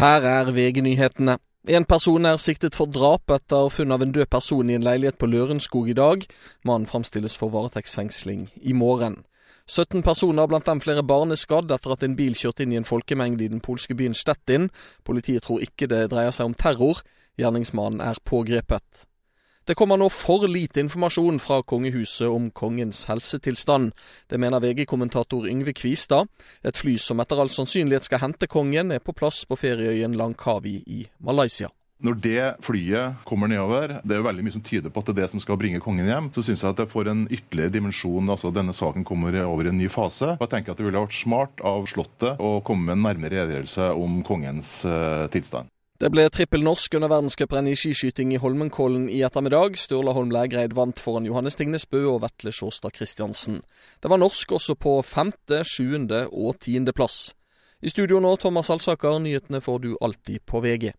Her er VG-nyhetene. En person er siktet for drap etter funn av en død person i en leilighet på Lørenskog i dag. Mannen framstilles for varetektsfengsling i morgen. 17 personer, blant dem flere barn, er skadd etter at en bil kjørte inn i en folkemengde i den polske byen Stettin. Politiet tror ikke det dreier seg om terror. Gjerningsmannen er pågrepet. Det kommer nå for lite informasjon fra kongehuset om kongens helsetilstand. Det mener VG-kommentator Yngve Kvistad. Et fly som etter all sannsynlighet skal hente kongen, er på plass på ferieøyen Langkawi i Malaysia. Når det flyet kommer nedover, det er jo veldig mye som tyder på at det er det som skal bringe kongen hjem, så syns jeg at det får en ytterligere dimensjon. altså Denne saken kommer over i en ny fase. Og jeg tenker at det ville vært smart av Slottet å komme med en nærmere redegjørelse om kongens uh, tilstand. Det ble trippel norsk under verdenscuprenn i skiskyting i Holmenkollen i ettermiddag. Sturla Holm Lægreid vant foran Johannes Tingnesbø og Vetle Sjåstad Christiansen. Det var norsk også på femte, sjuende og tiendeplass. I studio nå, Thomas Alsaker. Nyhetene får du alltid på VG.